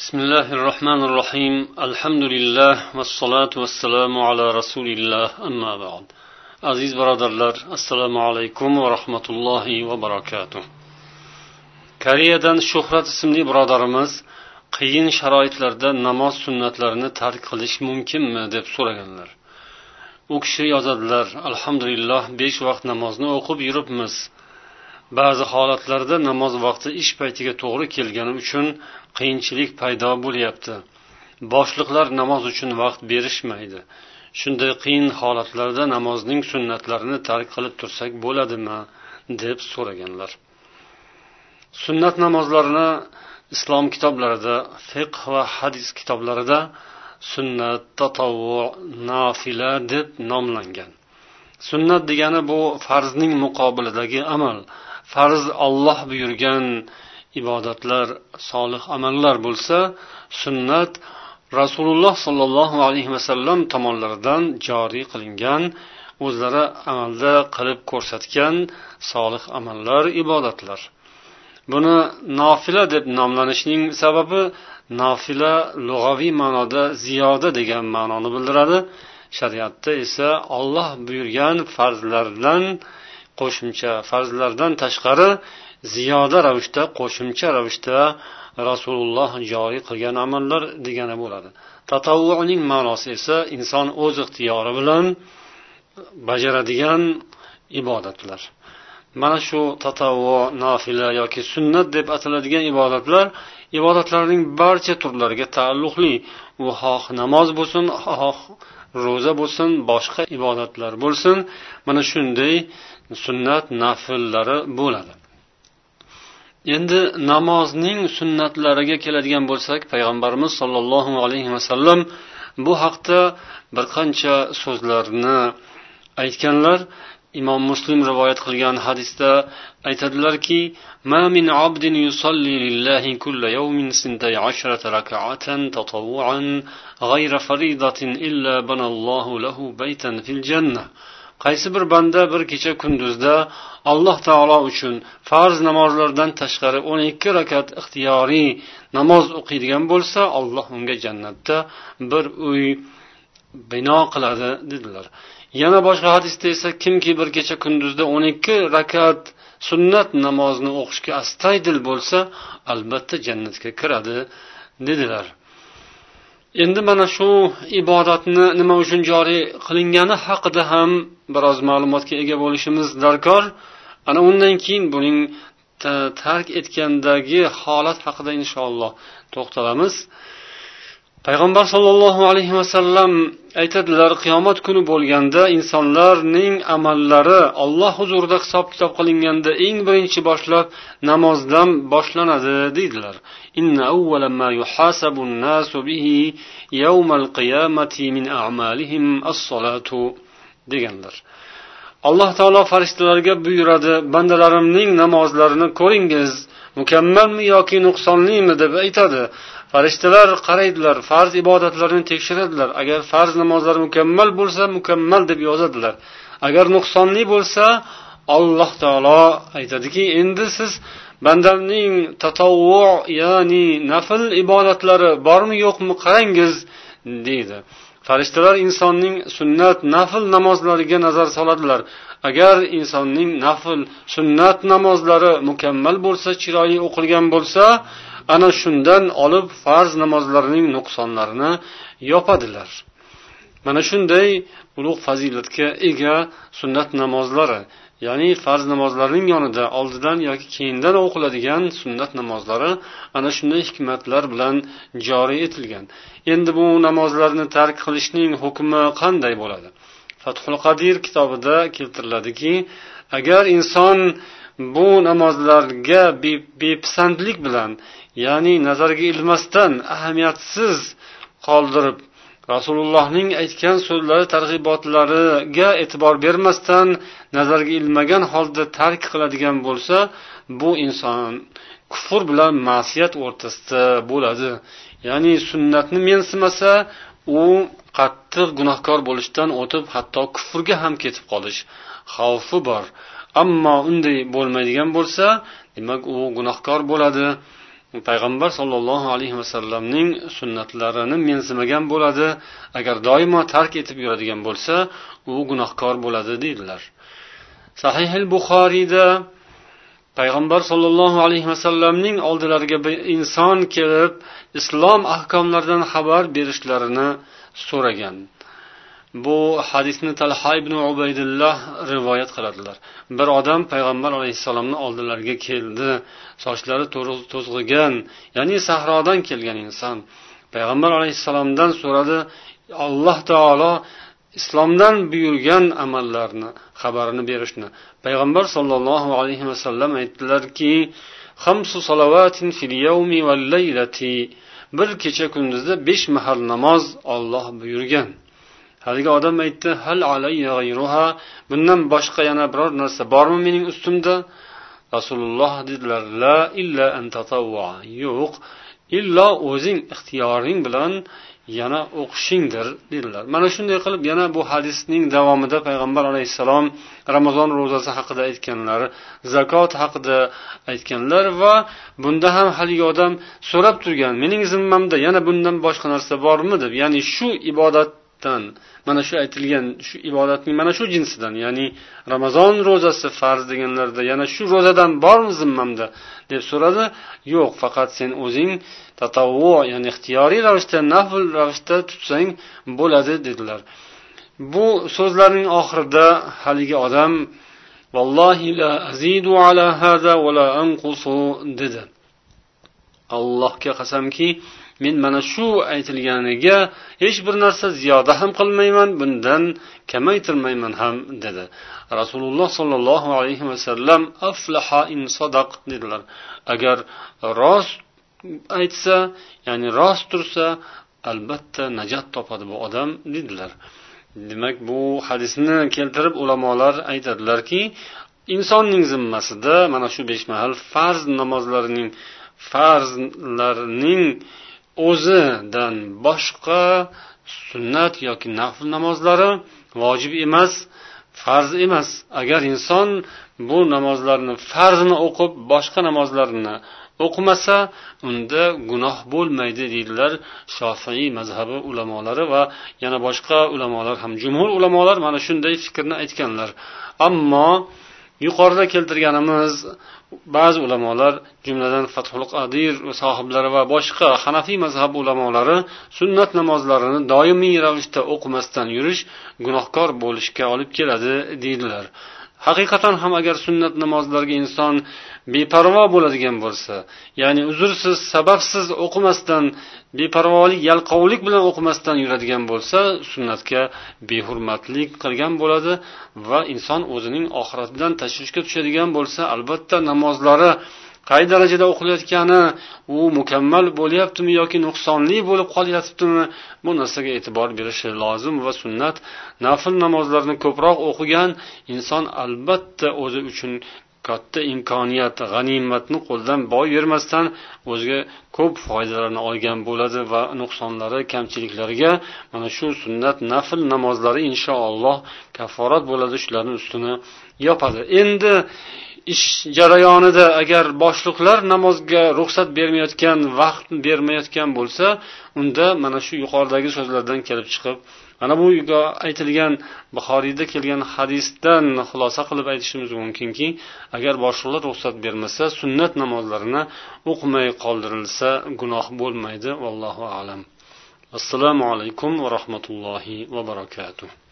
بسم الله الرحمن الرحيم الحمد لله والصلاة والسلام على رسول الله أما بعد aziz birodarlar assalomu alaykum va rahmatullohi va barakatuh koreyadan shuhrat ismli birodarimiz qiyin sharoitlarda namoz sunnatlarini tark qilish mumkinmi deb so'raganlar u kishi yozadilar alhamdulillah besh vaqt namozni o'qib yuribmiz Ba'zi holatlarda namoz vaqti ish paytiga to'g'ri kelgani uchun qiyinchilik paydo bo'lyapti. Boshliqlar namoz uchun vaqt berishmaydi. Shunday qiyin holatlarda namozning sunnatlarini tark qilib tursak bo'ladimi? deb so'raganlar. Sunnat namozlarini islom kitoblarida fiqh va hadis kitoblarida sunnat tatovvu nafila deb nomlangan. Sunnat degani bu farzning muqobilidagi amal. Farz olloh buyurgan ibodatlar solih amallar bo'lsa sunnat rasululloh sollallohu alayhi vasallam tomonlaridan joriy qilingan o'zlari amalda qilib ko'rsatgan solih amallar ibodatlar. Buni nofila deb nomlanishining sababi nofila lug'aviy ma'noda ziyoda degan ma'noni bildiradi. Shariatda esa olloh buyurgan farzlardan qo'shimcha farzlardan tashqari ziyoda ravishda qo'shimcha ravishda rasululloh joriy qilgan amallar degani bo'ladi. Tatavvuning ma'nosi esa inson o'z ixtiyori bilan bajaradigan ibodatlar. Mana shu tatavvo nafila yoki sunnat deb ataladigan ibodatlar ibodatlarning barcha turlariga taalluqli. U xoh namoz bo'lsin xoh ro'za bo'lsin boshqa ibodatlar bo'lsin. Mana shunday sunnat nafllari bo'ladi. Endi namozning sunnatlariga keladigan bo'lsak payg'ambarimiz sollallohu alayhi vasallam bu haqda bir qancha so'zlarni aytganlar. imom muslim rivoyat qilgan hadisda aytadilarki ما من عبد يصلي لله كل يوم سنتي عشرة ركعة تطوعا غير فريضة إلا بنى الله له بيتا في الجنة qaysi bir banda bir kecha kunduzda alloh taolo uchun farz namozlardan tashqari o'n ikki rakat ixtiyoriy namoz o'qiydigan bo'lsa alloh unga jannatda bir uy bino qiladi dedilar. Yana boshqa hadisda esa kimki bir kecha kunduzda o'n ikki rakat sunnat namozni o'qishga astaydil bo'lsa albatta jannatga kiradi dedilar. Endi mana shu ibodatni nima uchun joriy qilingani haqida ham biroz ma'lumotga ega bo'lishimiz darkor. Ana undan keyin buning tark etgandagi holat haqida inshaalloh to'xtalamiz. Payg'ambar sollallohu alayhi vasallam aytadilar qiyomat kuni bo'lganda insonlarning amallari olloh huzurida hisob kitob qilinganda eng birinchi boshlab namozdan boshlanadi deydilar. Deganlar. Alloh taolo farishtalarga buyuradi bandalarimning namozlarini ko'ringiz mukammalmi yoki nuqsonlimi deb aytadi. Farishtalar qaraydilar farz ibodatlarni tekshiradilar. Agar farz namozlari mukammal bo'lsa mukammal deb yozadilar. Agar nuqsonli bo'lsa alloh taolo aytadiki endi siz bandamning tatovvu ya'ni nafl ibodatlari bormi yo'qmi qarangiz deydi. Farishtalar insonning sunnat nafl namozlariga nazar soladilar. Agar insonning nafl sunnat namozlari mukammal bo'lsa chiroyli o'qilgan bo'lsa ana shundan olib farz namozlarining nuqsonlarini yopadilar. Mana shunday ulug' fazilatga ega sunnat namozlari ya'ni farz namozlarning yonida oldidan yoki keyindan o'qiladigan sunnat namozlari ana shunday hikmatlar bilan joriy etilgan. Endi bu namozlarni tark qilishning hukmi qanday bo'ladi? Fathul qadir kitobida keltiriladiki agar inson bu namozlarga bepisandlik bilan ya'ni nazarga ilmasdan ahamiyatsiz qoldirib rasulullohning aytgan so'zlari targ'ibotlariga e'tibor bermasdan nazarga ilmagan holda tark qiladigan bo'lsa bu inson kufr bilan ma'siyat o'rtasida bo'ladi. Ya'ni sunnatni mensimasa u qattiq gunohkor bo'lishdan o'tib hatto kufrga ham ketib qolish xavfi bor. Ammo unday bo'lmaydigan bo'lsa demak u gunohkor bo'ladi. Payg'ambar sollallohu alayhi vasallamning sunnatlarini mensimagan bo'ladi. Agar doimo tark etib yuradigan bo'lsa u gunohkor bo'ladi deydilar. Sahihil buxoriyda payg'ambar sollallohu alayhi vasallamning oldilariga bir inson kelib islom ahkomlaridan xabar berishlarini so'ragan. Bu hadisni talha ibn ubaydulloh rivoyat qiladilar. Bir odam payg'ambar alayhissalomni oldilariga keldi sochlari to'zg'igan ya'ni sahrodan kelgan inson. Payg'ambar alayhissalomdan so'radi alloh taolo islomdan buyurgan amallarni xabarini berishni. Payg'ambar sollallohu alayhi vasallam aytdilarki bir kecha kunduzda besh mahal namoz olloh buyurgan. Haligi odam aytdi hal bundan boshqa yana biror narsa bormi mening ustimda? Rasululloh dedilar la illa yo'q illo o'zing ixtiyoring bilan yana o'qishingdir dedilar. Mana shunday qilib yana bu hadisning davomida payg'ambar alayhissalom ramazon ro'zasi haqida aytganlari zakot haqida aytganlar va bunda ham haligi odam so'rab turgan mening zimmamda yana bundan boshqa narsa bormi? deb ya'ni shu ibodat ibodatdan mana shu aytilgan shu ibodatning mana shu jinsidan ya'ni ramazon ro'zasi farz deganlarda yana shu ro'zadan bormi zimmamda deb so'radi. Yo'q faqat sen o'zing tatavvu ya'ni ixtiyoriy ravishda nafl ravishda tutsang bo'ladi dedilar. Bu so'zlarning oxirida haligi odam vallohi la azidu ala hada va la anqusu dedi. Allohga qasamki men mana shu aytilganiga hech bir narsa ziyoda ham qilmayman bundan kamaytirmayman ham dedi. Rasululloh sollallohu alayhi vasallam aflaha in sadaq dedilar. Agar rost aytsa ya'ni rost tursa albatta najot topadi bu odam dedilar. Demak bu hadisni keltirib ulamolar aytadilarki insonning zimmasida mana shu besh mahal farz namozlarining farzlarning o'zidan boshqa sunnat yoki nafl namozlari vojib emas farz emas. Agar inson bu namozlarni farzini o'qib boshqa namozlarni o'qimasa unda gunoh bo'lmaydi deydilar shofiy mazhabi ulamolari va yana boshqa ulamolar ham. Jumhur ulamolar mana shunday fikrni aytganlar. Ammo yuqorida keltirganimiz ba'zi ulamolar jumladan fathul qadir sohiblari va boshqa hanafiy mazhab ulamolari sunnat namozlarini doimiy ravishda o'qimasdan yurish gunohkor bo'lishga olib keladi deydilar. Haqiqatan ham agar sunnat namozlarga inson beparvo bo'ladigan bo'lsa ya'ni uzrsiz sababsiz o'qimasdan beparvolik yalqovlik bilan o'qimasdan yuradigan bo'lsa sunnatga behurmatlik qilgan bo'ladi va inson o'zining oxiratidan tashvishga tushadigan bo'lsa albatta namozlari qay darajada o'qilayotgani u mukammal bo'lyaptimi yoki nuqsonli bo'lib qolyaptimi bu narsaga e'tibor berishi lozim va sunnat. Nafl namozlarni ko'proq o'qigan inson albatta o'zi uchun katta imkoniyat g'animatni qo'ldan boy bermasdan o'ziga ko'p foydalarni olgan bo'ladi va nuqsonlari kamchiliklariga mana shu sunnat nafl namozlari inshaalloh kafforat bo'ladi shularni ustini yopadi. Endi ish jarayonida agar boshliqlar namozga ruxsat bermayotgan vaqt bermayotgan bo'lsa unda mana shu yuqoridagi so'zlardan kelib chiqib mana bu aytilgan buxoriyda kelgan hadisdan xulosa qilib aytishimiz mumkinki agar boshliqlar ruxsat bermasa sunnat namozlarini o'qimay qoldirilsa gunoh bo'lmaydi vallohu alam. Assalomu alaykum va rahmatullohi va barakatuh.